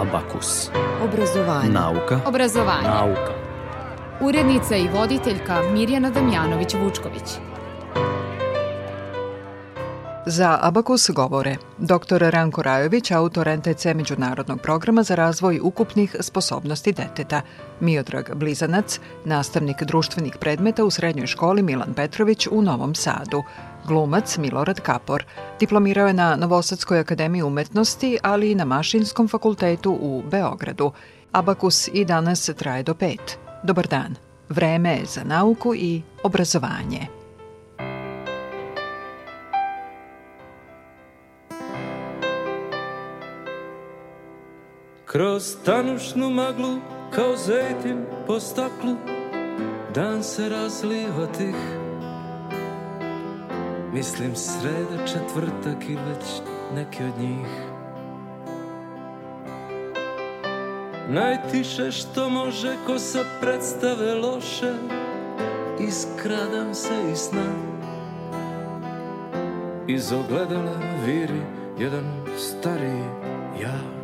Abakus. Obrazovanje. Nauka. Obrazovanje. Nauka. Urednica i voditeljka Mirjana Damjanović-Vučković. Za Abakus govore dr. Ranko Rajović, autor NTC Međunarodnog programa za razvoj ukupnih sposobnosti deteta, Miodrag Blizanac, nastavnik društvenih predmeta u srednjoj školi Milan Petrović u Novom Sadu, glumac Milorad Kapor. Diplomirao je na Novosadskoj akademiji umetnosti, ali i na Mašinskom fakultetu u Beogradu. Abakus i danas traje do pet. Dobar dan. Vreme je za nauku i obrazovanje. Kroz tanušnu maglu kao zejtin po staklu Dan se razliva tih. Mislim sreda četvrtak ili već neki od njih. Najtiše što može ko sa predstave loše Iskradam se iz sna. Iz ogledala viri jedan stariji ja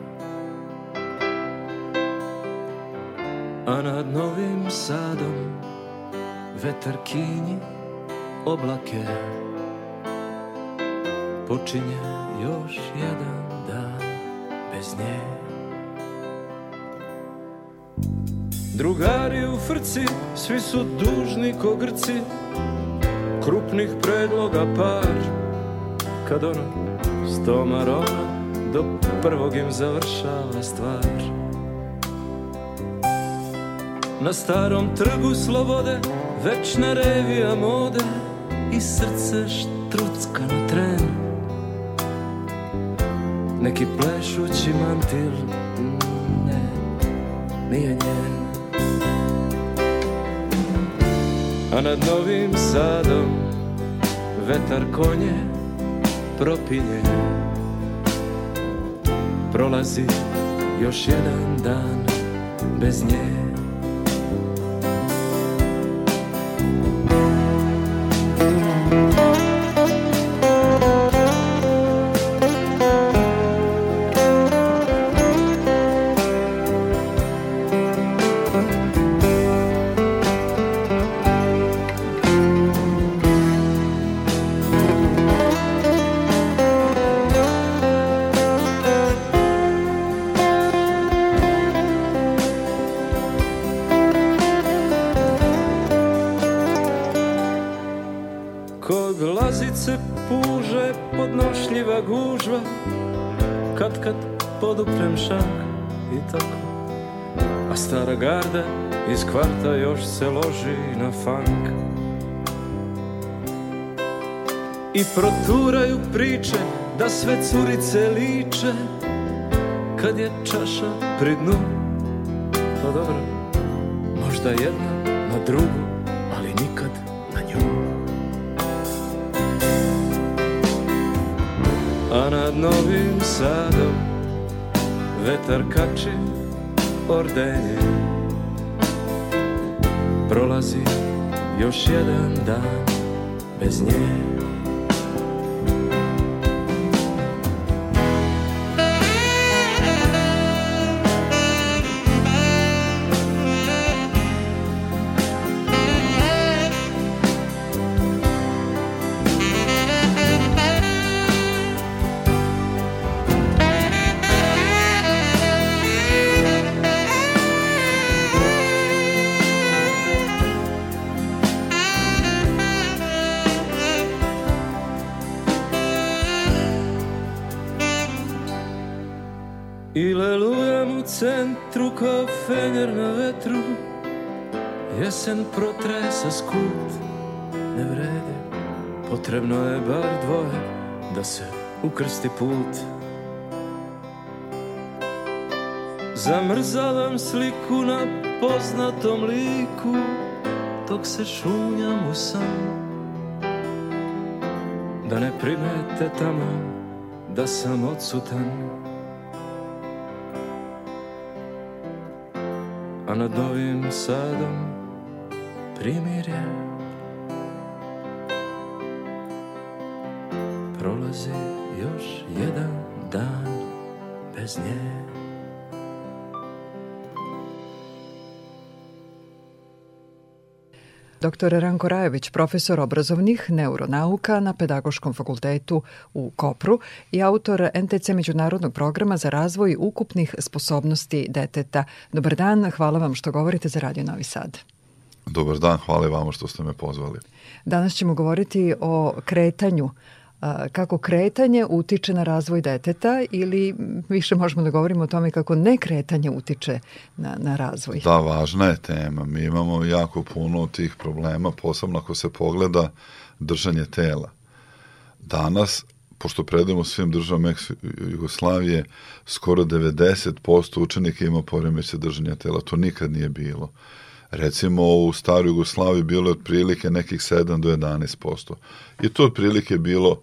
A nad Novim Sadom vetar kinji oblake. Počinje još jedan dan bez nje. Drugari u frci, svi su dužni ko grci. Krupnih predloga par. Kad ono sto marona Do prvog im završava stvar Na starom trgu slobode Večna revija mode I srce štrucka na tren. Neki plešući mantil Ne, nije njen. A nad Novim Sadom Vetar konje propinje Prolazi još jedan dan bez nje funk. I proturaju priče da sve curice liče Kad je čaša pri dnu. Pa dobro, možda jedna na drugu Ali nikad na nju. A nad Novim Sadom vetar kači ordenje. Prolazi još jedan dan bez nje Potrebno je bar dvoje da se ukrsti put. Zamrzavam sliku na poznatom liku Dok se šunjam u san. Da ne primete tamo da sam odsutan. A nad Novim Sadom primirje prolazi još jedan dan bez nje Dr. Ranko Rajević, profesor obrazovnih neuronauka na Pedagoškom fakultetu u Kopru i autor NTC Međunarodnog programa za razvoj ukupnih sposobnosti deteta. Dobar dan, hvala vam što govorite za Radio Novi Sad. Dobar dan, hvala vam što ste me pozvali. Danas ćemo govoriti o kretanju kako kretanje utiče na razvoj deteta ili više možemo da govorimo o tome kako nekretanje utiče na, na razvoj? Da, važna je tema. Mi imamo jako puno tih problema, posebno ako se pogleda držanje tela. Danas, pošto predajemo svim državama Jugoslavije, skoro 90% učenika ima poremeće držanja tela. To nikad nije bilo. Recimo u staroj Jugoslaviji bilo je otprilike nekih 7 do 11%. I to otprilike bilo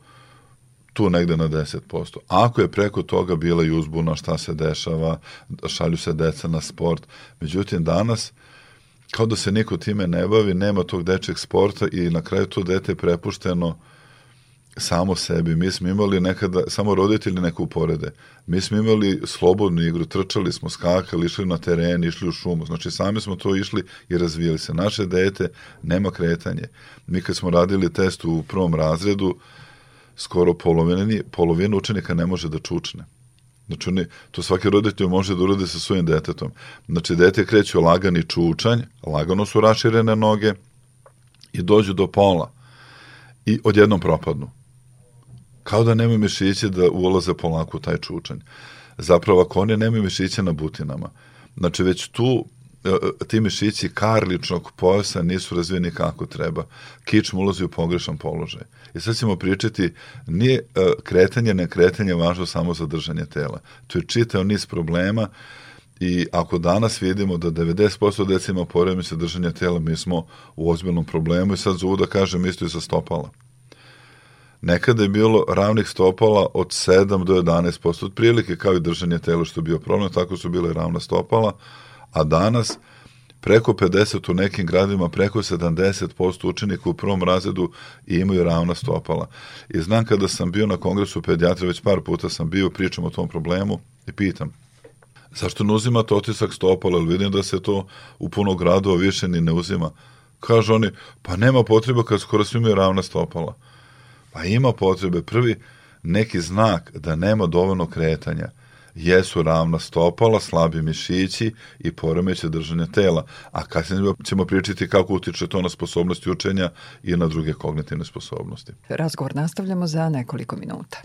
tu negde na 10%. Ako je preko toga bila i uzbuna šta se dešava, šalju se deca na sport, međutim danas kao da se niko time ne bavi, nema tog dečeg sporta i na kraju to dete je prepušteno samo sebi. Mi smo imali nekada, samo roditelji neku uporede. Mi smo imali slobodnu igru, trčali smo, skakali, išli na teren, išli u šumu. Znači, sami smo to išli i razvijali se. Naše dete nema kretanje. Mi kad smo radili test u prvom razredu, skoro polovini, polovina učenika ne može da čučne. Znači, oni, to svaki roditelj može da uradi sa svojim detetom. Znači, dete kreće lagani čučanj, lagano su raširene noge i dođu do pola i odjednom propadnu. Kao da nemaju mišiće da ulaze polako u taj čučanj. Zapravo, ako oni nemaju mišiće na butinama, znači već tu E, e, ti mišići karličnog pojasa nisu razvijeni kako treba. Kičma ulazi u pogrešan položaj. I sad ćemo pričati, nije e, kretanje, ne kretanje važno samo za držanje tela. To je čitao niz problema i ako danas vidimo da 90% dece ima poremeće držanja tela, mi smo u ozbiljnom problemu i sad zovu da kažem isto i sa stopala. Nekada je bilo ravnih stopala od 7 do 11% otprilike kao i držanje tela što je bio problem, tako su bile ravna stopala, a danas preko 50 u nekim gradima, preko 70% učenika u prvom razredu imaju ravna stopala. I znam kada sam bio na kongresu pedijatra, već par puta sam bio, pričam o tom problemu i pitam, zašto ne uzimate otisak stopala, ali vidim da se to u puno gradova više ni ne uzima. Kažu oni, pa nema potrebe kad skoro svi imaju ravna stopala. Pa ima potrebe. Prvi, neki znak da nema dovoljno kretanja jesu ravna stopala, slabi mišići i poremeće držanja tela. A kasnije ćemo pričati kako utiče to na sposobnosti učenja i na druge kognitivne sposobnosti. Razgovor nastavljamo za nekoliko minuta.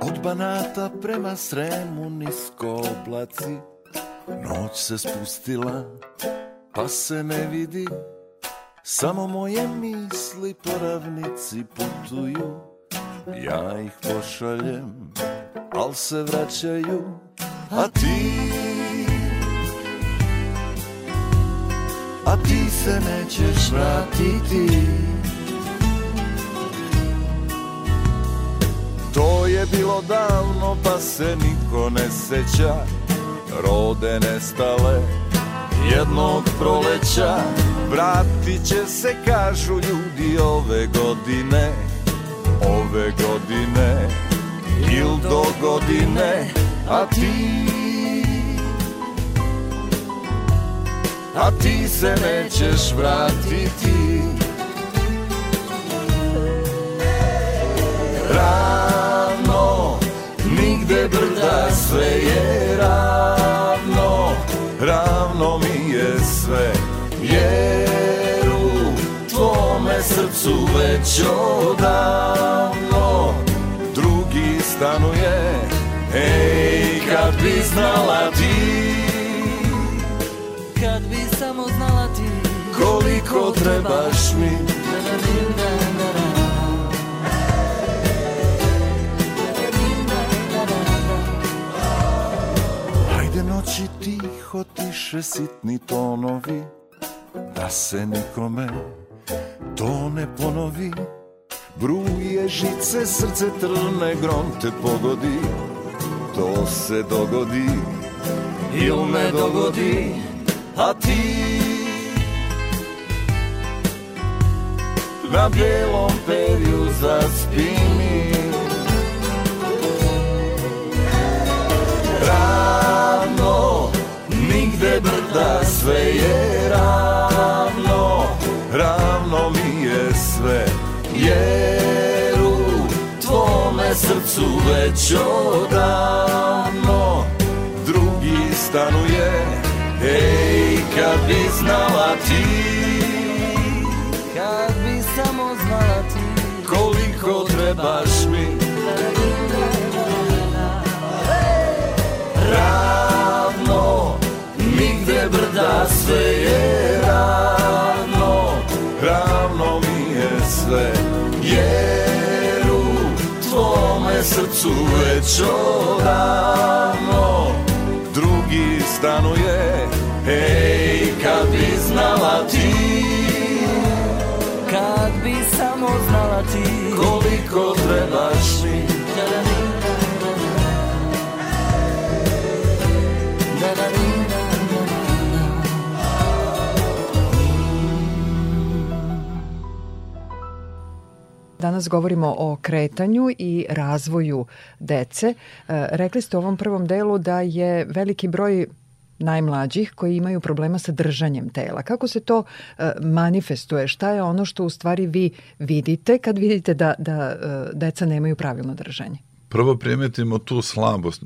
Od Banata prema Sremu nisko oblaci Noć se spustila pa se ne vidi Samo moje misli po ravnici putuju. Ja ih pošaljem, al se vraćaju A ti A ti se nećeš vratiti. To je bilo davno pa se niko ne seća. Rode nestale jednog proleća Vratit će se kažu ljudi ove godine. Ove godine il do godine a ti a ti se nećeš vratiti. Ravno nigde brda sve je ravno ravno mi je sve jer u tvome srcu već odavno drugi stanuje. Ej, kad bi znala ti Kad bi samo znala ti Koliko trebaš mi. Hajde noći tiho tiše sitni tonovi Da se nikome to ne ponovi. Bruje žice, srce trne, grom te pogodi To se dogodi il ne dogodi A ti Na bijelom perju zaspini Nigde sve je ravno, ravno mi je sve, jer u tvome srcu već odavno drugi stanuje, ej, kad bi znala ti, Kad bi samo znala ti koliko trebaš mi, ravno brda sve je ravno Ravno mi je sve. Jer u tvome srcu već odavno Drugi stanuje. Ej, kad bi znala ti Kad bi samo znala ti Koliko trebaš mi Danas govorimo o kretanju i razvoju dece. E, rekli ste u ovom prvom delu da je veliki broj najmlađih koji imaju problema sa držanjem tela. Kako se to e, manifestuje? Šta je ono što u stvari vi vidite kad vidite da, da e, deca nemaju pravilno držanje? Prvo primetimo tu slabost.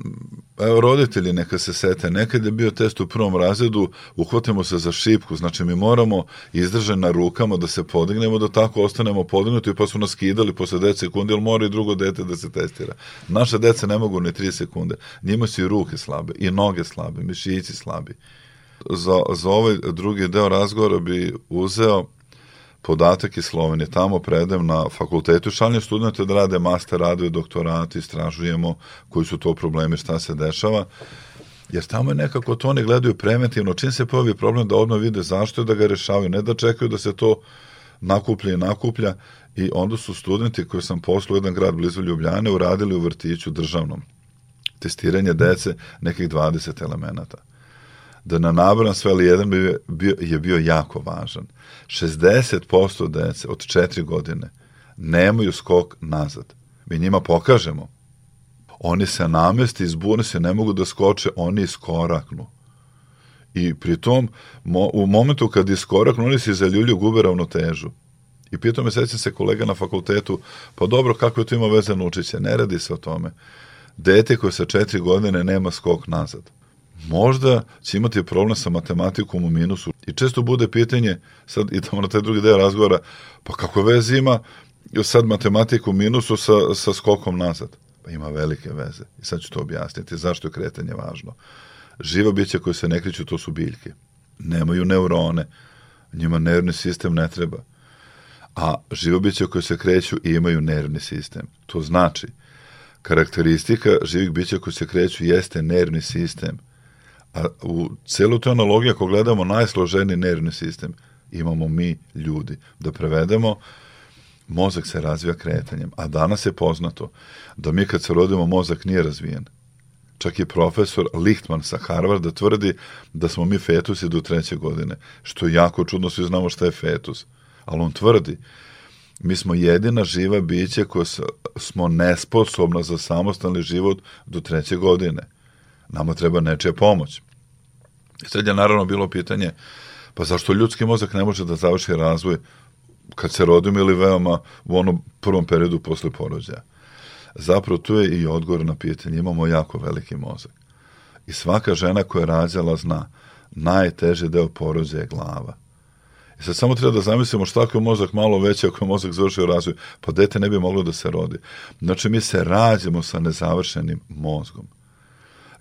Evo, roditelji neka se sete, nekad je bio test u prvom razredu, uhvatimo se za šipku, znači mi moramo izdržan na rukama da se podignemo, da tako ostanemo podignuti, pa su nas skidali posle 10 sekundi, ali mora i drugo dete da se testira. Naše dece ne mogu ni 3 sekunde. Njima su i ruke slabe, i noge slabe, mišići slabi. Za, za ovaj drugi deo razgovora bi uzeo podatak iz Slovenije. Tamo predajem na fakultetu, šaljem studente da rade master radove, doktorati, istražujemo koji su to problemi, šta se dešava. Jer tamo je nekako to oni gledaju preventivno. Čim se pojavi problem da odmah vide zašto je da ga rešavaju, ne da čekaju da se to nakuplja i nakuplja. I onda su studenti koji sam poslao jedan grad blizu Ljubljane uradili u vrtiću državnom testiranje dece nekih 20 elemenata da na nabran sve, ali jedan bi bio, je bio jako važan. 60% dece od 4 godine nemaju skok nazad. Mi njima pokažemo. Oni se namesti, izbune se, ne mogu da skoče, oni iskoraknu. I pritom, mo, u momentu kad iskoraknu, oni se zaljulju, gube ravnotežu. I pitao me, sećam se kolega na fakultetu, pa dobro, kako je to ima veze naučiće? Ne radi se o tome. Dete koje sa četiri godine nema skok nazad možda će imati problem sa matematikom u minusu. I često bude pitanje, sad idemo na taj drugi deo razgovora, pa kako veze ima sad matematiku u minusu sa, sa skokom nazad? Pa ima velike veze. I sad ću to objasniti. Zašto je kretanje važno? Živa bića koje se ne kreću, to su biljke. Nemaju neurone. Njima nervni sistem ne treba. A živa bića koje se kreću imaju nervni sistem. To znači, karakteristika živih bića koje se kreću jeste nervni sistem – A u celu tu analogiju, ako gledamo najsloženiji nervni sistem, imamo mi ljudi. Da prevedemo, mozak se razvija kretanjem. A danas je poznato da mi kad se rodimo, mozak nije razvijen. Čak i profesor Lichtman sa Harvarda tvrdi da smo mi fetusi do treće godine. Što je jako čudno, svi znamo šta je fetus. Ali on tvrdi, mi smo jedina živa bića koja smo nesposobna za samostalni život do treće godine nama treba nečija pomoć. I sad je naravno bilo pitanje, pa zašto ljudski mozak ne može da završi razvoj kad se rodimo ili veoma u onom prvom periodu posle porođaja? Zapravo tu je i odgovor na pitanje, imamo jako veliki mozak. I svaka žena koja je rađala zna, najteži deo porođaja je glava. I sad samo treba da zamislimo šta ako je mozak malo veći, ako je mozak završio razvoj, pa dete ne bi moglo da se rodi. Znači mi se rađemo sa nezavršenim mozgom.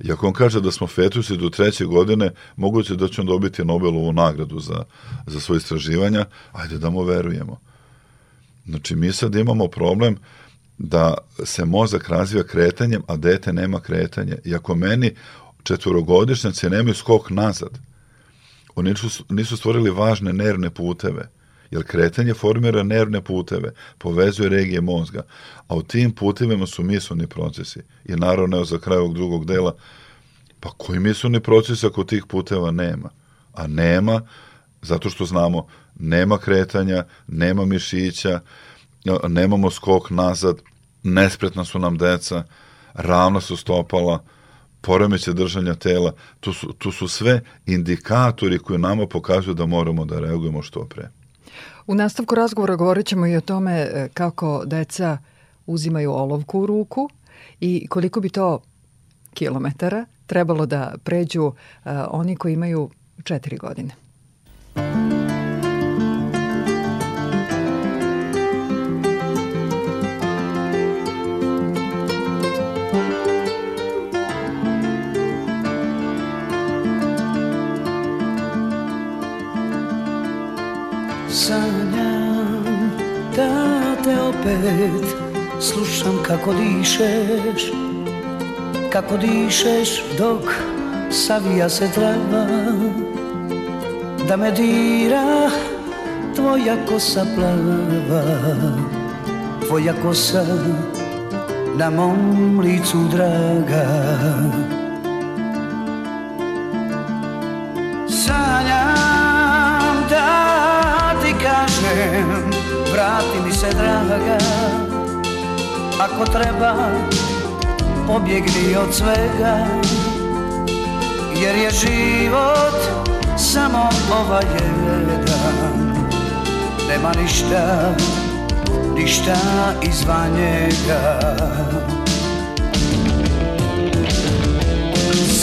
I ako on kaže da smo fetusi do treće godine, moguće da će on dobiti Nobelovu nagradu za, za svoje istraživanja, ajde da mu verujemo. Znači, mi sad imamo problem da se mozak razvija kretanjem, a dete nema kretanje. I ako meni četvorogodišnjaci nemaju skok nazad, oni nisu, nisu stvorili važne nervne puteve, jer kretanje formira nervne puteve, povezuje regije mozga, a u tim putevima su misleni procesi. I naravno, evo za kraj ovog drugog dela, pa koji misleni procesi ako tih puteva nema? A nema, zato što znamo, nema kretanja, nema mišića, nemamo skok nazad, nespretna su nam deca, ravna su stopala, poremeće držanja tela, to su, to su sve indikatori koji nama pokazuju da moramo da reagujemo što pre. U nastavku razgovora govorit ćemo i o tome e, kako deca uzimaju olovku u ruku i koliko bi to kilometara trebalo da pređu uh, oni koji imaju četiri godine. Opet slušam kako dišeš kako dišeš dok savija se trava da me dira tvoja kosa plava tvoja kosa na mom licu draga. Sanjam da ti kažem vrati mi se draga. Ako treba pobjegni od svega. Jer je život samo ovaj jedan Nema ništa, ništa izvan njega.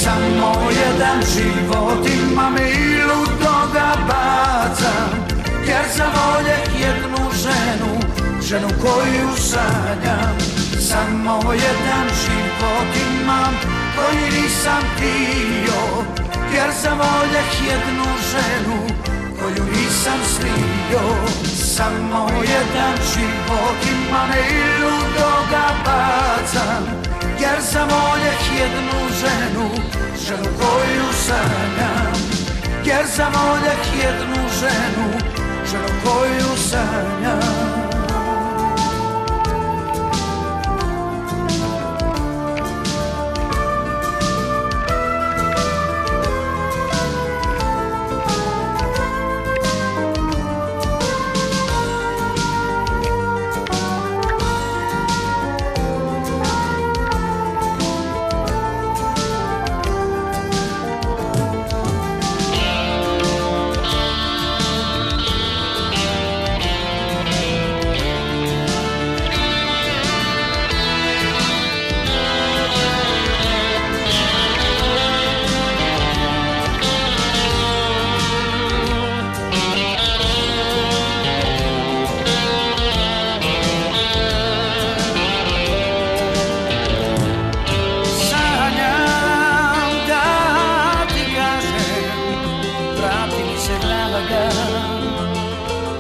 Samo jedan život imam i ludoga bacam Jer zavoljeh jednu ženu, koju sanjam samo jedan život imam koji nisam htio Jer zavoljeh jednu ženu koju nisam slio Samo jedan život imam i ludoga bacam Jer zavoljeh jednu ženu, ženu koju sanjam Jer zavoljeh jednu ženu, ženu koju sanjam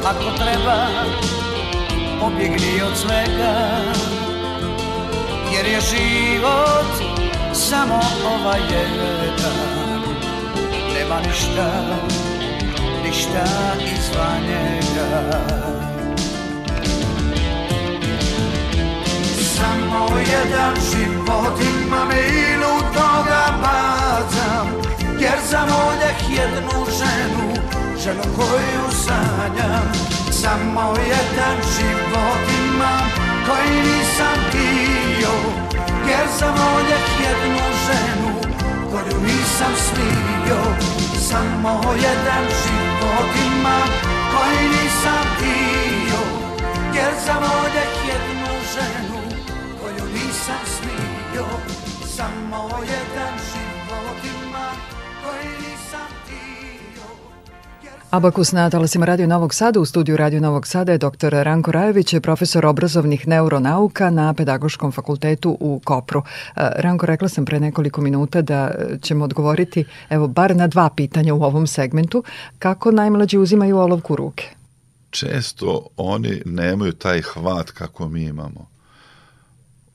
Ako treba, pobjegni od svega. Jer je život samo ova jedan. Nema ništa, ništa izvan njega. Samo jedan život imam i luto ga bacam Jer samo ovdje jednu ženu, ženu koju sanjam Samo jedan život imam koji nisam bio Jer sam voljeh jednu ženu koju nisam smio. Samo jedan život imam koji nisam bio Jer sam voljeh jednu ženu koju nisam smio. Samo jedan život imam koji nisam Abakus na talasima Radio Novog Sada u studiju Radio Novog Sada je dr. Ranko Rajović, profesor obrazovnih neuronauka na Pedagoškom fakultetu u Kopru. E, Ranko, rekla sam pre nekoliko minuta da ćemo odgovoriti evo bar na dva pitanja u ovom segmentu. Kako najmlađi uzimaju olovku ruke? Često oni nemaju taj hvat kako mi imamo.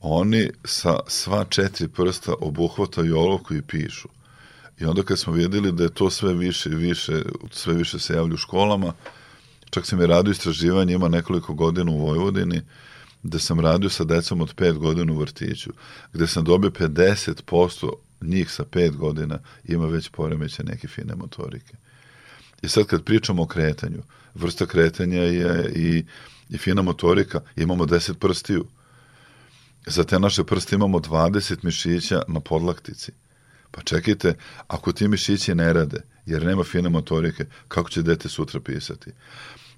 Oni sa sva četiri prsta obuhvataju olovku i pišu I onda kad smo videli da je to sve više i više, sve više se javlja u školama, čak sam je radio istraživanje, ima nekoliko godina u Vojvodini, gde sam radio sa decom od 5 godina u vrtiću, gde sam dobio 50% njih sa 5 godina ima već poremeće neke fine motorike. I sad kad pričamo o kretanju, vrsta kretanja je i, i fina motorika, imamo 10 prstiju. Za te naše prste imamo 20 mišića na podlaktici Pa čekajte, ako ti mišići ne rade, jer nema fine motorike, kako će dete sutra pisati?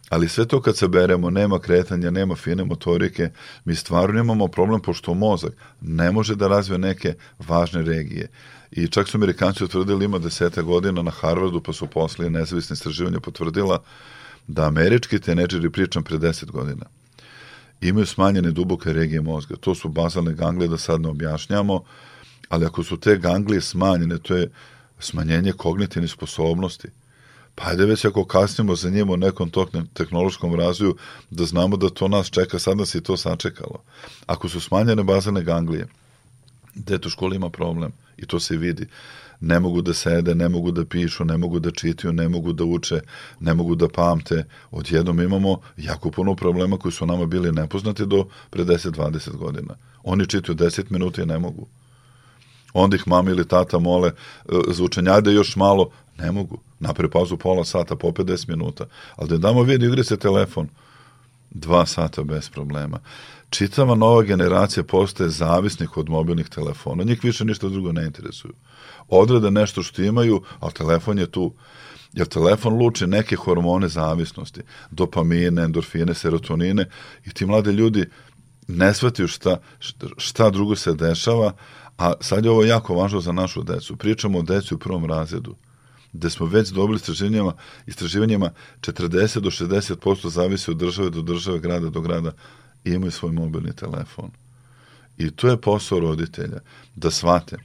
Ali sve to kad se beremo, nema kretanja, nema fine motorike, mi stvarno imamo problem pošto mozak ne može da razvije neke važne regije. I čak su Amerikanci utvrdili ima deseta godina na Harvardu, pa su poslije nezavisne istraživanja potvrdila da američki tenedžeri, pričam pre 10 godina, imaju smanjene duboke regije mozga. To su bazalne ganglije, da sad ne objašnjamo, ali ako su te ganglije smanjene, to je smanjenje kognitivnih sposobnosti. Pa ajde već ako kasnimo za njim u nekom tehnološkom razvoju, da znamo da to nas čeka, sad nas je to sačekalo. Ako su smanjene bazalne ganglije, dete u školi ima problem i to se vidi. Ne mogu da sede, ne mogu da pišu, ne mogu da čitaju, ne mogu da uče, ne mogu da pamte. Odjednom imamo jako puno problema koji su nama bili nepoznati do pre 10-20 godina. Oni čitaju 10 minuta i ne mogu. Onda ih mama ili tata mole e, za učenjade još malo, ne mogu. Napre pauzu pola sata, po 50 minuta. Ali da damo vid, igri se telefon. Dva sata bez problema čitava nova generacija postaje zavisnih od mobilnih telefona. Njih više ništa drugo ne interesuju. Odrede nešto što imaju, ali telefon je tu. Jer telefon luči neke hormone zavisnosti, dopamine, endorfine, serotonine i ti mlade ljudi ne shvataju šta, šta drugo se dešava, a sad je ovo jako važno za našu decu. Pričamo o deci u prvom razredu gde smo već dobili istraživanjima, istraživanjima 40 do 60% zavisi od države do države, grada do grada i imaju svoj mobilni telefon. I to je posao roditelja, da shvate.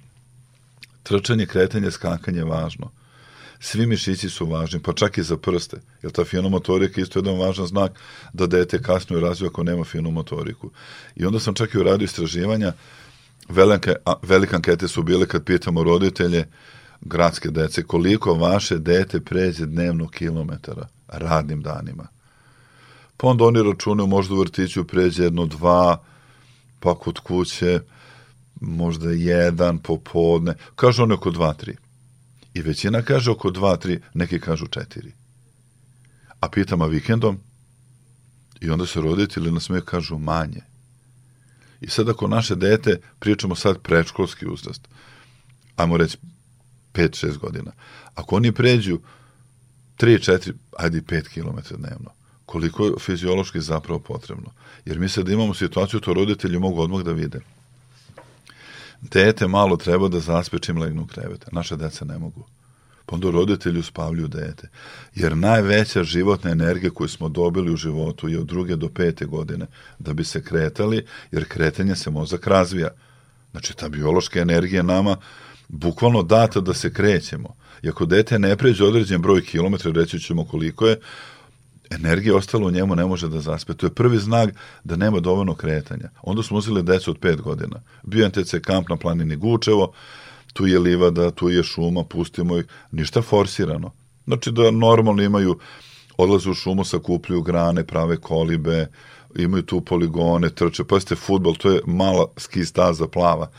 Trčanje, kretanje, skakanje je važno. Svi mišići su važni, pa čak i za prste. Jer ta fina motorika isto je jedan važan znak da dete kasnije razvija ako nema finu motoriku. I onda sam čak i uradio istraživanja, velike, velike ankete su bile kad pitamo roditelje, gradske dece, koliko vaše dete pređe dnevno kilometara radnim danima. Pa onda oni računaju možda u vrtiću pređe jedno dva, pa kod kuće možda jedan popodne. Kažu oni oko dva, tri. I većina kaže oko dva, tri, neki kažu četiri. A pitam, a vikendom? I onda se roditelji na smije kažu manje. I sad ako naše dete, pričamo sad prečkolski uzrast, ajmo reći 5-6 godina, ako oni pređu 3, 4, ajde 5 km dnevno, koliko je fiziološki zapravo potrebno. Jer mi sad imamo situaciju, to roditelji mogu odmah da vide. Dete malo treba da zaspe čim legnu u krevete. Naše deca ne mogu. Pa onda roditelji uspavljuju dete. Jer najveća životna energija koju smo dobili u životu je od druge do pete godine da bi se kretali, jer kretanje se mozak razvija. Znači, ta biološka energija nama bukvalno data da se krećemo. I ako dete ne pređe određen broj kilometra, reći ćemo koliko je, energija ostala u njemu ne može da zaspe. To je prvi znak da nema dovoljno kretanja. Onda smo uzeli decu od pet godina. Bio NTC kamp na planini Gučevo, tu je livada, tu je šuma, pustimo ih, ništa forsirano. Znači da normalno imaju, odlaze u šumu, sakupljuju grane, prave kolibe, imaju tu poligone, trče, pa ste futbol, to je mala ski staza plava.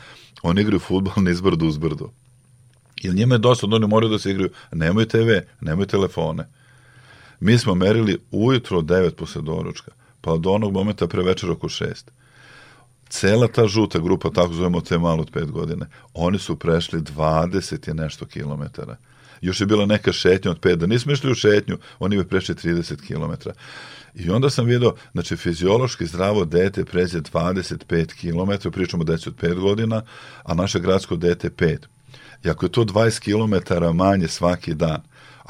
Oni igraju futbol niz brdo uz brdo. Jer njima je dosta, da oni moraju da se igraju, nemaju TV, nemaju telefone Mi smo merili ujutro od 9 posle doručka, pa do onog momenta pre večer oko 6. Cela ta žuta grupa, tako zovemo te malo od 5 godine, oni su prešli 20 i nešto kilometara. Još je bila neka šetnja od 5, da nismo išli u šetnju, oni bi prešli 30 kilometara. I onda sam vidio, znači, fiziološki zdravo dete pređe 25 km, pričamo deci od 5 godina, a naše gradsko dete 5. I ako je to 20 km manje svaki dan,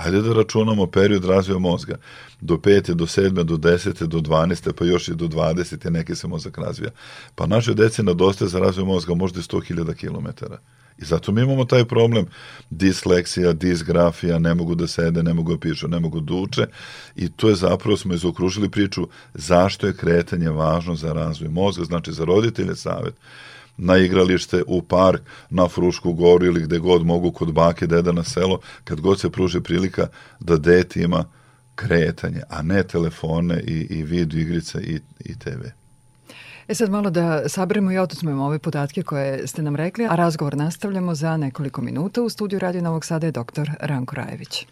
Ajde da računamo period razvoja mozga. Do 5. do 7. do 10. do 12. pa još i do 20. neke se mozak razvija. Pa naše dece nadostaje za razvoj mozga možda 100.000 km. I zato mi imamo taj problem disleksija, disgrafija, ne mogu da sede, ne mogu da pišu, ne mogu da uče i to je zapravo smo izokružili priču zašto je kretanje važno za razvoj mozga, znači za roditelje savet na igralište, u park, na Frušku goru ili gde god mogu kod bake, deda na selo, kad god se pruže prilika da dete ima kretanje, a ne telefone i, i video igrice i, i TV. E sad malo da saberemo i otuzmemo ove podatke koje ste nam rekli, a razgovor nastavljamo za nekoliko minuta. U studiju Radio Novog Sada je dr. Ranko Rajević.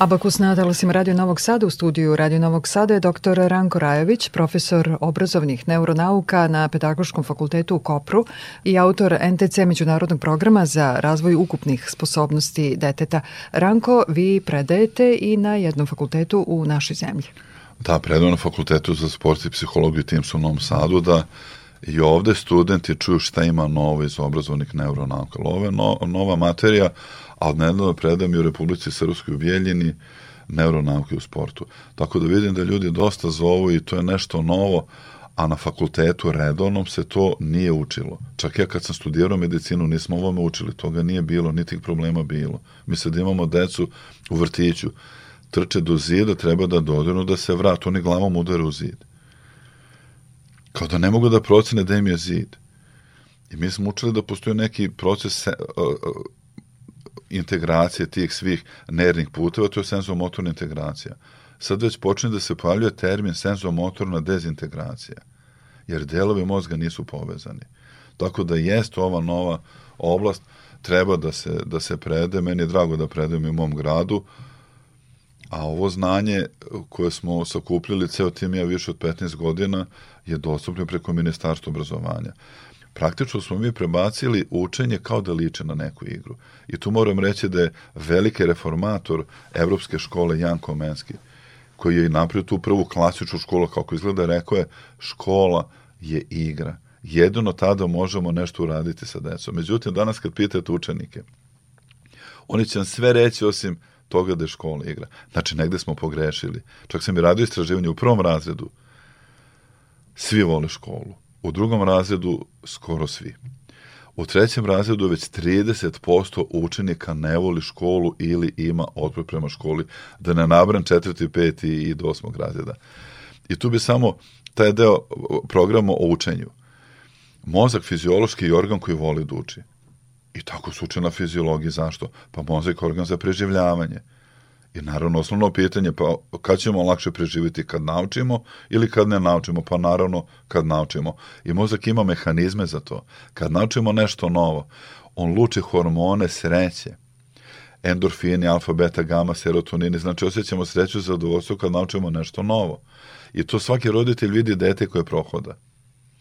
Abakus na talasima Radio Novog Sada u studiju Radio Novog Sada je dr. Ranko Rajović, profesor obrazovnih neuronauka na Pedagoškom fakultetu u Kopru i autor NTC Međunarodnog programa za razvoj ukupnih sposobnosti deteta. Ranko, vi predajete i na jednom fakultetu u našoj zemlji. Da, predajem na fakultetu za sport i psihologiju Timsu u Novom Sadu, da i ovde studenti čuju šta ima novo iz obrazovnih neuronauka. Ovo je no, nova materija, a od nedavno predam i u Republici Srpskoj u Bijeljini neuronauke u sportu. Tako da vidim da ljudi dosta zovu i to je nešto novo, a na fakultetu redovnom se to nije učilo. Čak ja kad sam studirao medicinu nismo ovome učili, toga nije bilo, niti problema bilo. Mi sad imamo decu u vrtiću, trče do zida, treba da dodenu da se vratu, oni glavom udare u zid. Kao da ne mogu da procene da im je zid. I mi smo učili da postoji neki proces integracije tih svih nervnih puteva, to je senzomotorna integracija. Sad već počne da se pojavljuje termin senzomotorna dezintegracija, jer delovi mozga nisu povezani. Tako da jest ova nova oblast, treba da se, da se prede, meni je drago da predem u mom gradu, a ovo znanje koje smo sakupljili ceo tim ja više od 15 godina je dostupno preko Ministarstva obrazovanja praktično smo mi prebacili učenje kao da liče na neku igru. I tu moram reći da je veliki reformator Evropske škole Jan Komenski, koji je napravio tu prvu klasičnu školu, kako izgleda, rekao je, škola je igra. Jedino tada možemo nešto uraditi sa decom. Međutim, danas kad pitate učenike, oni će vam sve reći osim toga da je škola igra. Znači, negde smo pogrešili. Čak sam i radio istraživanje u prvom razredu. Svi vole školu u drugom razredu skoro svi. U trećem razredu već 30% učenika ne voli školu ili ima otpor prema školi, da ne nabram četvrti, peti i do osmog razreda. I tu bi samo taj deo programa o učenju. Mozak fiziološki je organ koji voli da uči. I tako se uče na fiziologiji. Zašto? Pa mozak je organ za preživljavanje. I naravno osnovno pitanje, pa kad ćemo lakše preživiti, kad naučimo ili kad ne naučimo? Pa naravno kad naučimo. I mozak ima mehanizme za to. Kad naučimo nešto novo, on luči hormone sreće. Endorfini, alfa, beta, gama, serotonini, znači osjećamo sreću i zadovoljstvo kad naučimo nešto novo. I to svaki roditelj vidi dete koje prohoda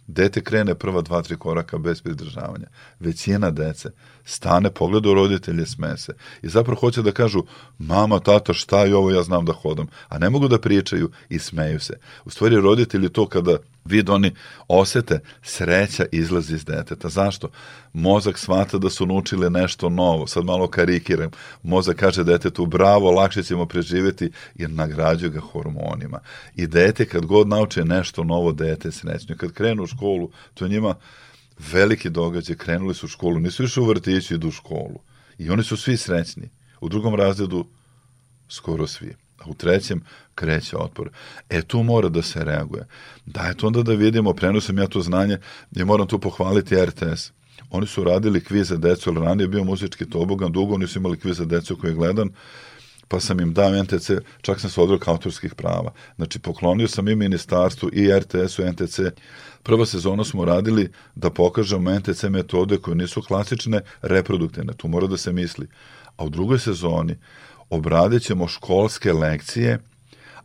dete krene prva dva, tri koraka bez pridržavanja. Većina dece stane, pogleda u roditelje, smese. I zapravo hoće da kažu, mama, tata, šta je ovo, ja znam da hodam. A ne mogu da pričaju i smeju se. U stvari, roditelji to kada vid oni osete, sreća izlazi iz deteta. Zašto? Mozak smata da su naučili nešto novo. Sad malo karikiram. Mozak kaže detetu, bravo, lakše ćemo preživeti jer nagrađuje ga hormonima. I dete kad god nauče nešto novo, dete je srećno. Kad krenu u školu, to njima veliki događaj. Krenuli su u školu, nisu više u vrtiću, idu u školu. I oni su svi srećni. U drugom razredu skoro svi a u trećem kreće otpor. E, tu mora da se reaguje. Dajte onda da vidimo, prenosam ja to znanje i moram tu pohvaliti RTS. Oni su radili kviz za decu, ali ranije je bio muzički tobogan, dugo oni su imali kviz za decu koji je gledan, pa sam im dao NTC, čak sam se odrok autorskih prava. Znači, poklonio sam i ministarstvu i RTS-u NTC. Prva sezona smo radili da pokažemo NTC metode koje nisu klasične, reproduktivne, tu mora da se misli. A u drugoj sezoni obradit ćemo školske lekcije,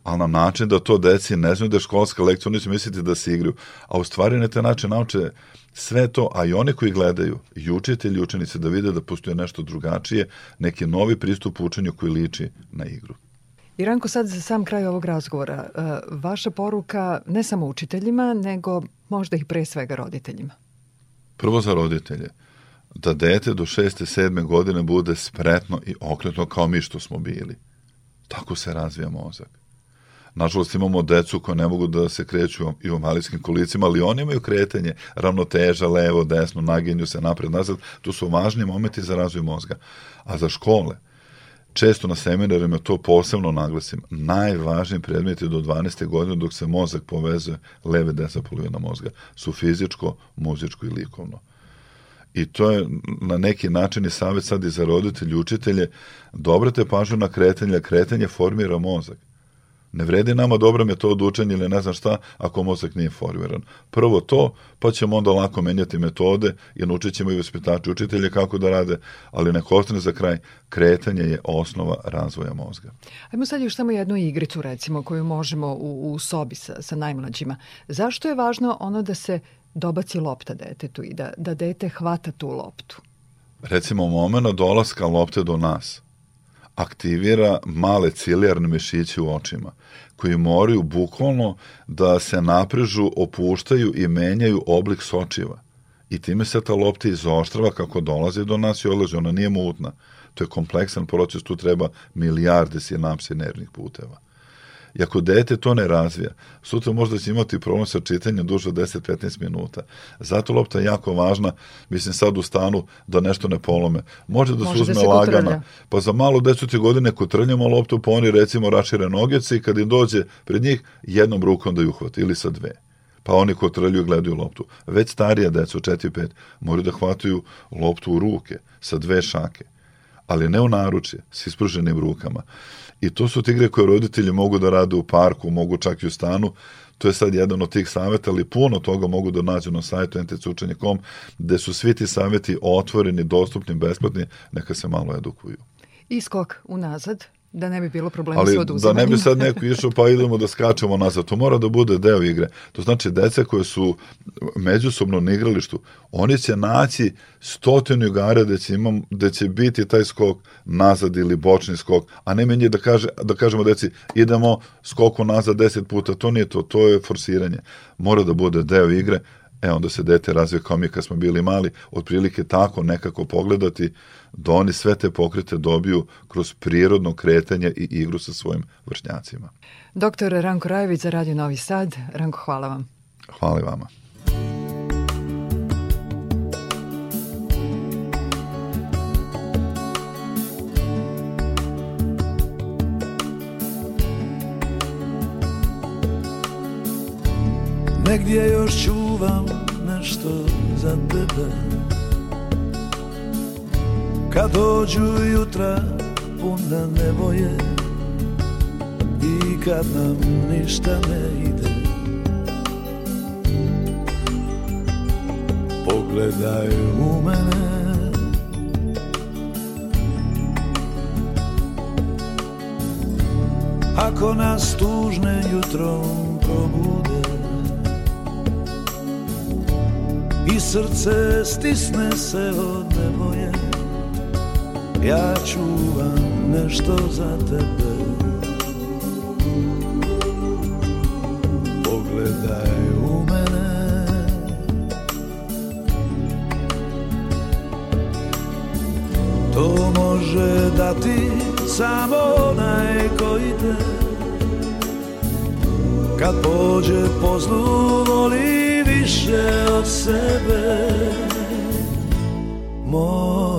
ali na način da to deci ne znaju da je školska lekcija, oni će misliti da se igraju. A u stvari na taj način nauče sve to, a i oni koji gledaju, i učitelji i učenici, da vide da postoje nešto drugačije, neki novi pristup učenju koji liči na igru. Iranko, sad za sam kraj ovog razgovora, e, vaša poruka ne samo učiteljima, nego možda i pre svega roditeljima. Prvo za roditelje da dete do šeste, sedme godine bude spretno i okretno kao mi što smo bili. Tako se razvija mozak. Nažalost imamo decu koja ne mogu da se kreću i u malijskim kolicima, ali oni imaju kretanje, ravnoteža, levo, desno, naginju se napred, nazad. To su važni momenti za razvoj mozga. A za škole, često na seminarima to posebno naglasim, najvažniji predmeti do 12. godine dok se mozak povezuje leve desna polovina mozga su fizičko, muzičko i likovno i to je na neki način i savjet sad i za roditelje, učitelje, da obrate pažnju na kretanje, kretanje formira mozak. Ne vredi nama dobra metoda učenja ili ne znam šta ako mozak nije formiran. Prvo to, pa ćemo onda lako menjati metode i naučit ćemo i vaspitači učitelje kako da rade, ali neko ostane za kraj, kretanje je osnova razvoja mozga. Ajmo sad još samo jednu igricu recimo koju možemo u, u sobi sa, sa najmlađima. Zašto je važno ono da se dobaci lopta detetu i da, da dete hvata tu loptu? Recimo, momena dolaska lopte do nas aktivira male cilijarne mišiće u očima koji moraju bukvalno da se naprežu, opuštaju i menjaju oblik sočiva. I time se ta lopta izoštrava kako dolazi do nas i odlazi. Ona nije mutna. To je kompleksan proces, tu treba milijarde sinapsi nervnih puteva. I ako dete to ne razvija, sutra možda će imati problem sa čitanjem duže od 10-15 minuta. Zato lopta je jako važna, mislim sad u stanu da nešto ne polome. Može da Može se uzme da se lagana. Kotrlja. Pa za malo deseti godine kotrljamo loptu, pa oni recimo rašire nogice i kad im dođe pred njih, jednom rukom da ju uhvati ili sa dve pa oni ko trlju gledaju loptu. Već starija deca, 4-5, moraju da hvataju loptu u ruke, sa dve šake, ali ne u naručje, s ispruženim rukama. I to su tigre koje roditelji mogu da rade u parku, mogu čak i u stanu. To je sad jedan od tih saveta, ali puno toga mogu da nađu na sajtu ntcučenje.com, gde su svi ti saveti otvoreni, dostupni, besplatni, neka se malo edukuju. I skok unazad, Da ne bi bilo problema Ali, sa oduzimanjem. da ne bi sad neko išao pa idemo da skačemo nazad. To mora da bude deo igre. To znači deca koje su međusobno na igralištu, oni će naći stotinu igara da će, imam, da će biti taj skok nazad ili bočni skok, a ne meni da, kaže, da kažemo deci idemo skoku nazad deset puta. To nije to, to je forsiranje. Mora da bude deo igre e onda se dete razvije kao mi kad smo bili mali, otprilike tako nekako pogledati da oni sve te pokrete dobiju kroz prirodno kretanje i igru sa svojim vršnjacima. Doktor Ranko Rajević za Radio Novi Sad. Ranko, hvala vam. Hvala i vama. Negdje još čuvam nešto za tebe. Kad dođu jutra puna nevoje I kad nam ništa ne ide. Pogledaj u mene. Ako nas tužne jutrom probude I srce stisne se od nevoje Ja čuvam nešto za tebe. Pogledaj u mene. To može dati samo onaj koji te. Kad pođe po zlu voli više od sebe. Moj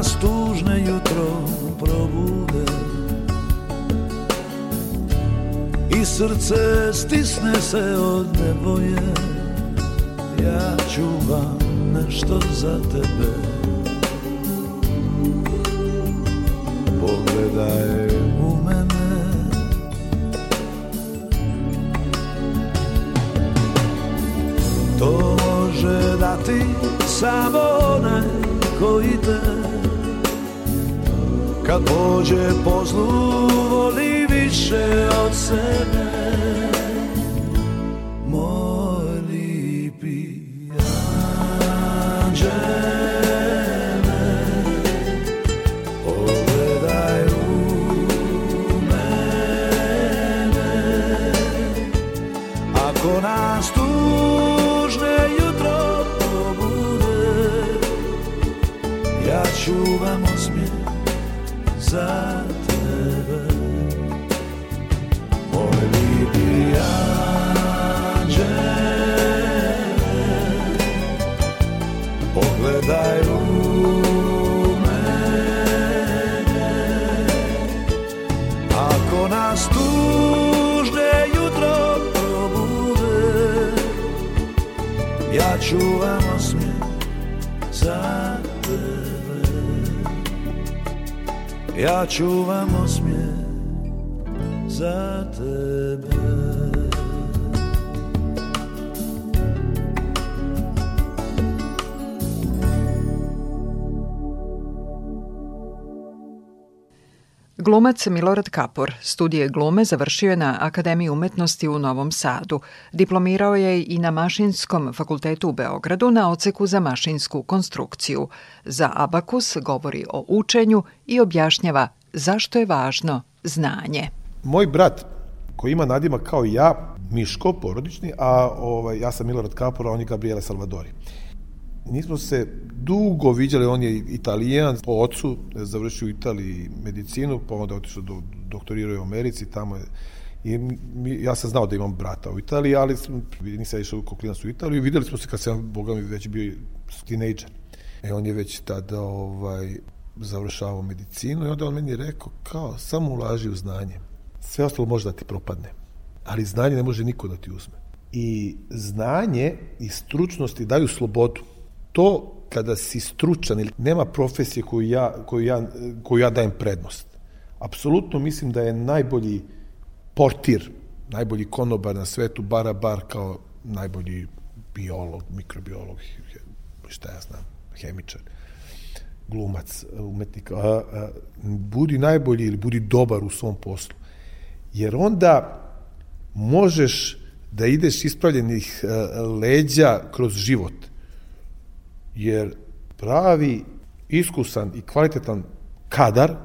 nas tužne jutro probude. I srce stisne se od neboje. Ja čuvam nešto za tebe. Pogledaj u mene. To može dati samo onaj koji te Kad pođe po zlu voli više od sebe Ja čuvam osmijeh za Glumac Milorad Kapor studije glume završio je na Akademiji umetnosti u Novom Sadu. Diplomirao je i na Mašinskom fakultetu u Beogradu na oceku za mašinsku konstrukciju. Za Abakus govori o učenju i objašnjava zašto je važno znanje. Moj brat, koji ima nadima kao ja, Miško, porodični, a ovaj, ja sam Milorad Kapor, a on je Gabriele Salvadori. Nismo se dugo viđali, on je italijan, po ocu završio u Italiji medicinu, pa onda otišao do doktorirao u Americi, tamo je I mi, ja sam znao da imam brata u Italiji, ali sam, nisam išao kao klinac u Italiju. Videli smo se kad sam, boga mi, već bio tinejdžer. E, on je već tada ovaj, završavao medicinu i onda on meni rekao kao, samo ulaži u znanje. Sve ostalo može da ti propadne. Ali znanje ne može niko da ti uzme. I znanje i stručnosti daju slobodu. To kada si stručan ili nema profesije koju ja, koju ja, koju ja dajem prednost. Apsolutno mislim da je najbolji portir, najbolji konobar na svetu, bara bar kao najbolji biolog, mikrobiolog, šta ja znam, hemičar, glumac, umetnik. A, a, budi najbolji ili budi dobar u svom poslu. Jer onda možeš da ideš ispravljenih leđa kroz život. Jer pravi, iskusan i kvalitetan kadar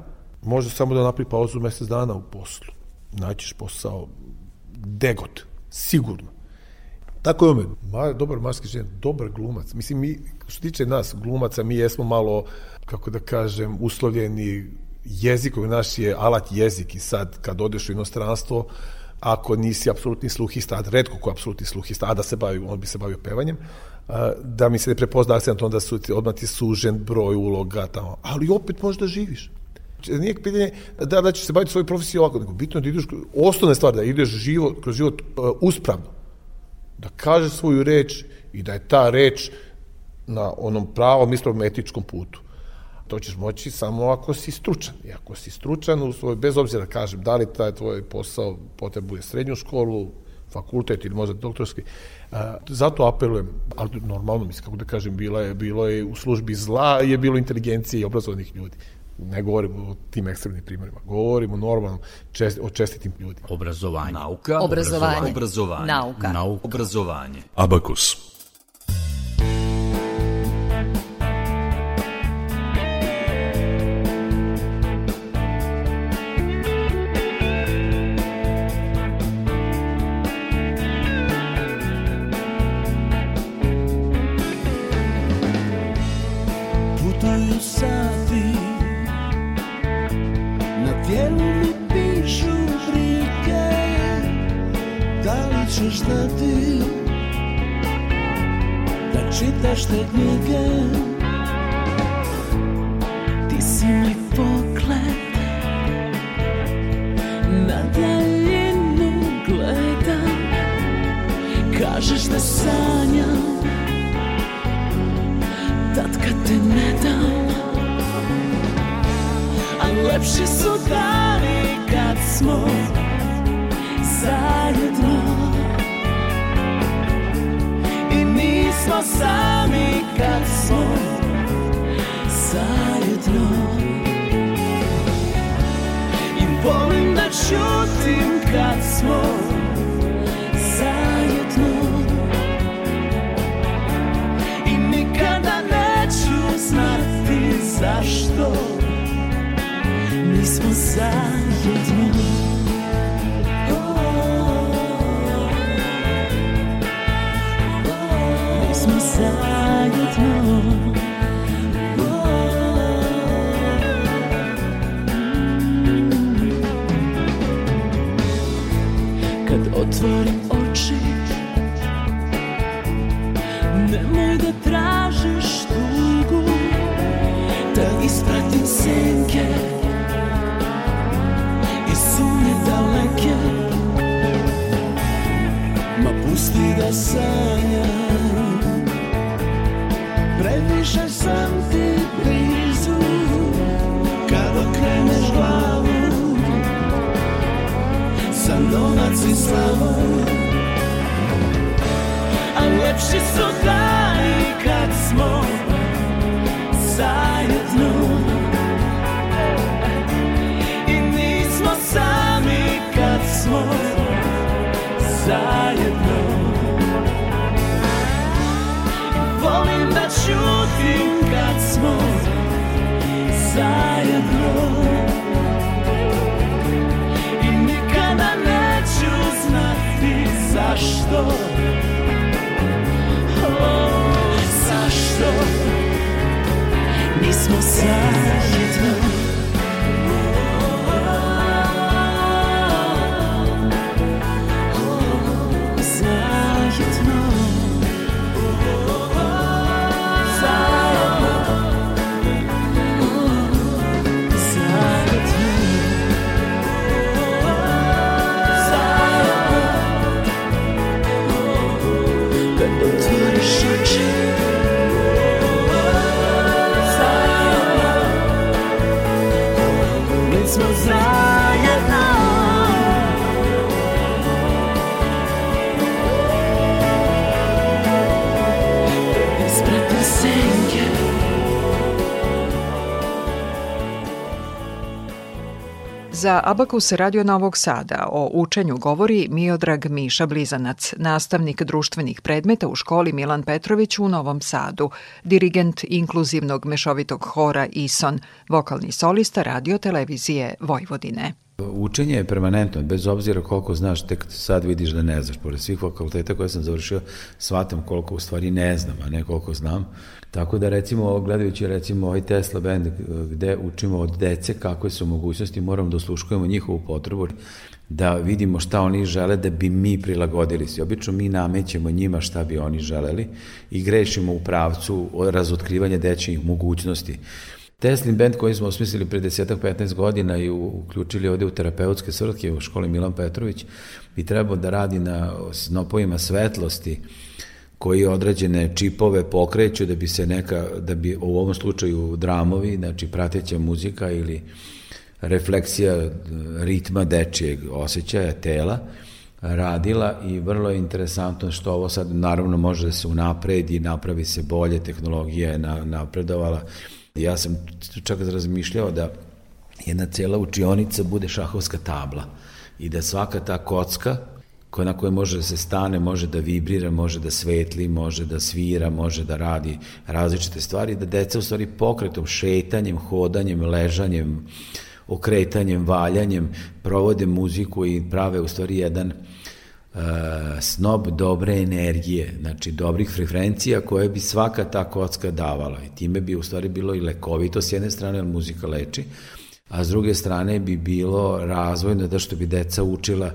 može samo da napravi pauzu mesec dana u poslu naćiš posao degot, sigurno. Tako je ome, ma, dobar maski žen, dobar glumac. Mislim, mi, što tiče nas, glumaca, mi jesmo malo, kako da kažem, uslovljeni jezikom, naš je alat jezik i sad kad odeš u inostranstvo, ako nisi apsolutni sluhista, redko ko apsolutni sluhista, a da se bavi, on bi se bavio pevanjem, da mi se ne prepozna akcent, onda su ti, odmah ti sužen broj uloga tamo, ali opet možeš da živiš nije pitanje da, da ćeš se baviti svoju profesiju ovako, nego bitno da ideš, osnovna stvar, da ideš život, kroz život uh, uspravno. Da kažeš svoju reč i da je ta reč na onom pravom, ispravnom etičkom putu. To ćeš moći samo ako si stručan. I ako si stručan, u svoj, bez obzira kažem, da li taj tvoj posao potrebuje srednju školu, fakultet ili možda doktorski. A, zato apelujem, ali normalno mislim, kako da kažem, bila je, bilo je u službi zla, je bilo inteligencije i obrazovanih ljudi ne govorimo o tim ekstremnim primjerima, govorimo normalno čest, o čestitim ljudima. Obrazovanje. Nauka. Obrazovanje. Obrazovanje. Nauka. Nauka. Obrazovanje. Abakus. Ćeš znati Da čitaš te knjige. Ti si mi Nismo zajedno Nismo zajedno Kad otvorim Za Abakus Radio Novog Sada o učenju govori Miodrag Miša Blizanac, nastavnik društvenih predmeta u školi Milan Petrović u Novom Sadu, dirigent inkluzivnog mešovitog hora ISON, vokalni solista radio televizije Vojvodine. Učenje je permanentno, bez obzira koliko znaš, tek sad vidiš da ne znaš. Pored svih fakulteta koje sam završio, shvatam koliko u stvari ne znam, a ne koliko znam. Tako da recimo, gledajući recimo ovaj Tesla band gde učimo od dece kakve su mogućnosti, moramo da osluškujemo njihovu potrebu da vidimo šta oni žele da bi mi prilagodili se. Obično mi namećemo njima šta bi oni želeli i grešimo u pravcu razotkrivanja dečjih mogućnosti. Teslin band koji smo osmislili pre 10-15 godina i uključili ovde u terapeutske svrtke u školi Milan Petrović bi trebao da radi na snopovima svetlosti koji određene čipove pokreću da bi se neka, da bi u ovom slučaju dramovi, znači prateća muzika ili refleksija ritma dečijeg osjećaja tela radila i vrlo je interesantno što ovo sad naravno može da se unapredi, napravi se bolje, tehnologija je napredovala. Ja sam čak razmišljao da jedna cela učionica bude šahovska tabla i da svaka ta kocka na kojoj može da se stane, može da vibrira, može da svetli, može da svira, može da radi različite stvari, da deca u stvari pokretom, šetanjem, hodanjem, ležanjem, okretanjem, valjanjem, provode muziku i prave u stvari jedan snob dobre energije, znači dobrih frekvencija koje bi svaka ta kocka davala i time bi u stvari bilo i lekovito s jedne strane, jer muzika leči, a s druge strane bi bilo razvojno da što bi deca učila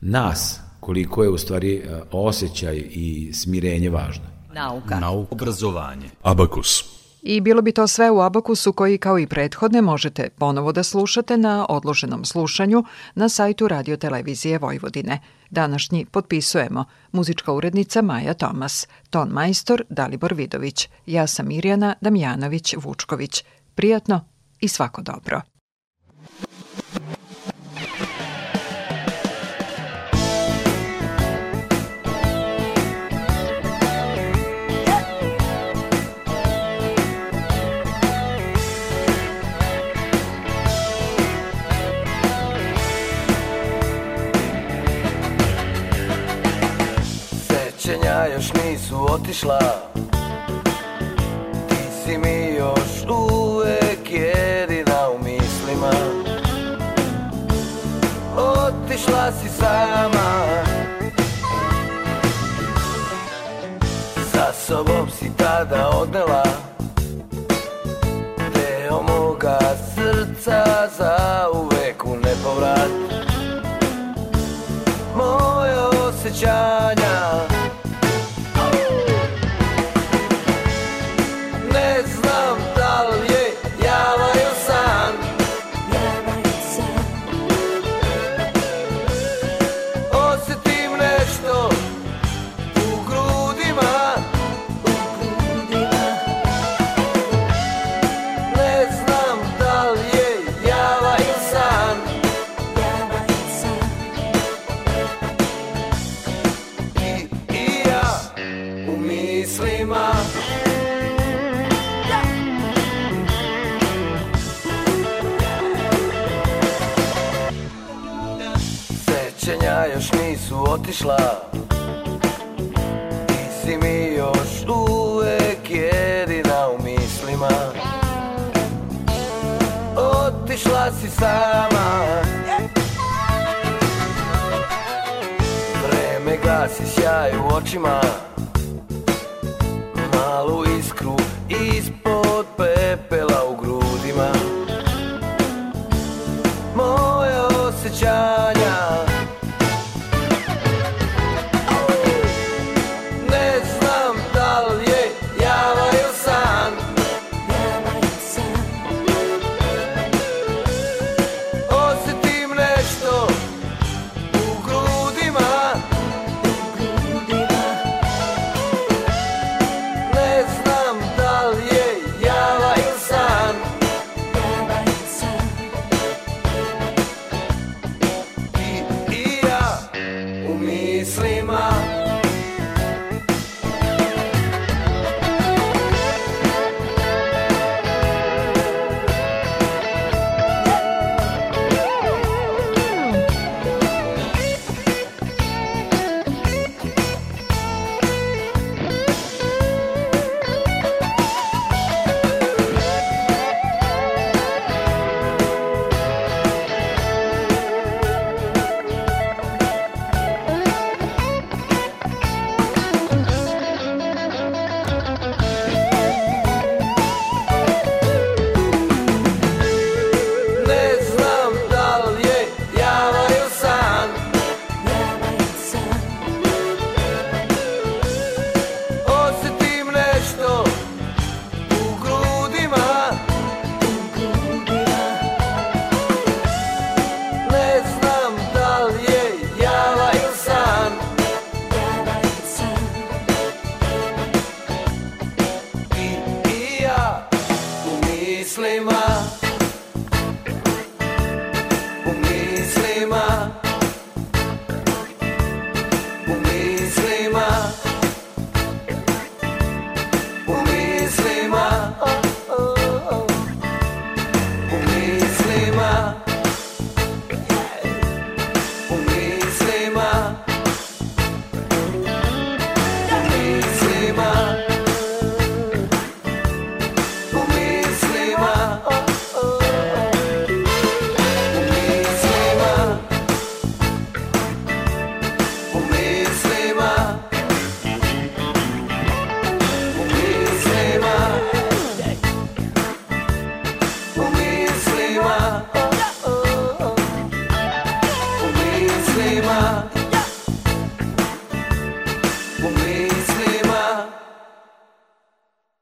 nas, koliko je u stvari osjećaj i smirenje važno. Nauka. Nauka. Obrazovanje. Abakus. I bilo bi to sve u Abakusu koji kao i prethodne možete ponovo da slušate na odloženom slušanju na sajtu Radio Televizije Vojvodine. Današnji potpisujemo muzička urednica Maja Tomas, ton majstor Dalibor Vidović, ja sam Mirjana Damjanović-Vučković. Prijatno i svako dobro. Još nisu otišla. Ti si mi još uvek jedina u mislima. Otišla si sama. Sa sobom si tada odnela Deo moga srca za uvek u nepovrat. Moje osjećanja nisu otišla. Ti si mi još uvek jedina u mislima. Otišla si sama. Vreme gasi sjaj u očima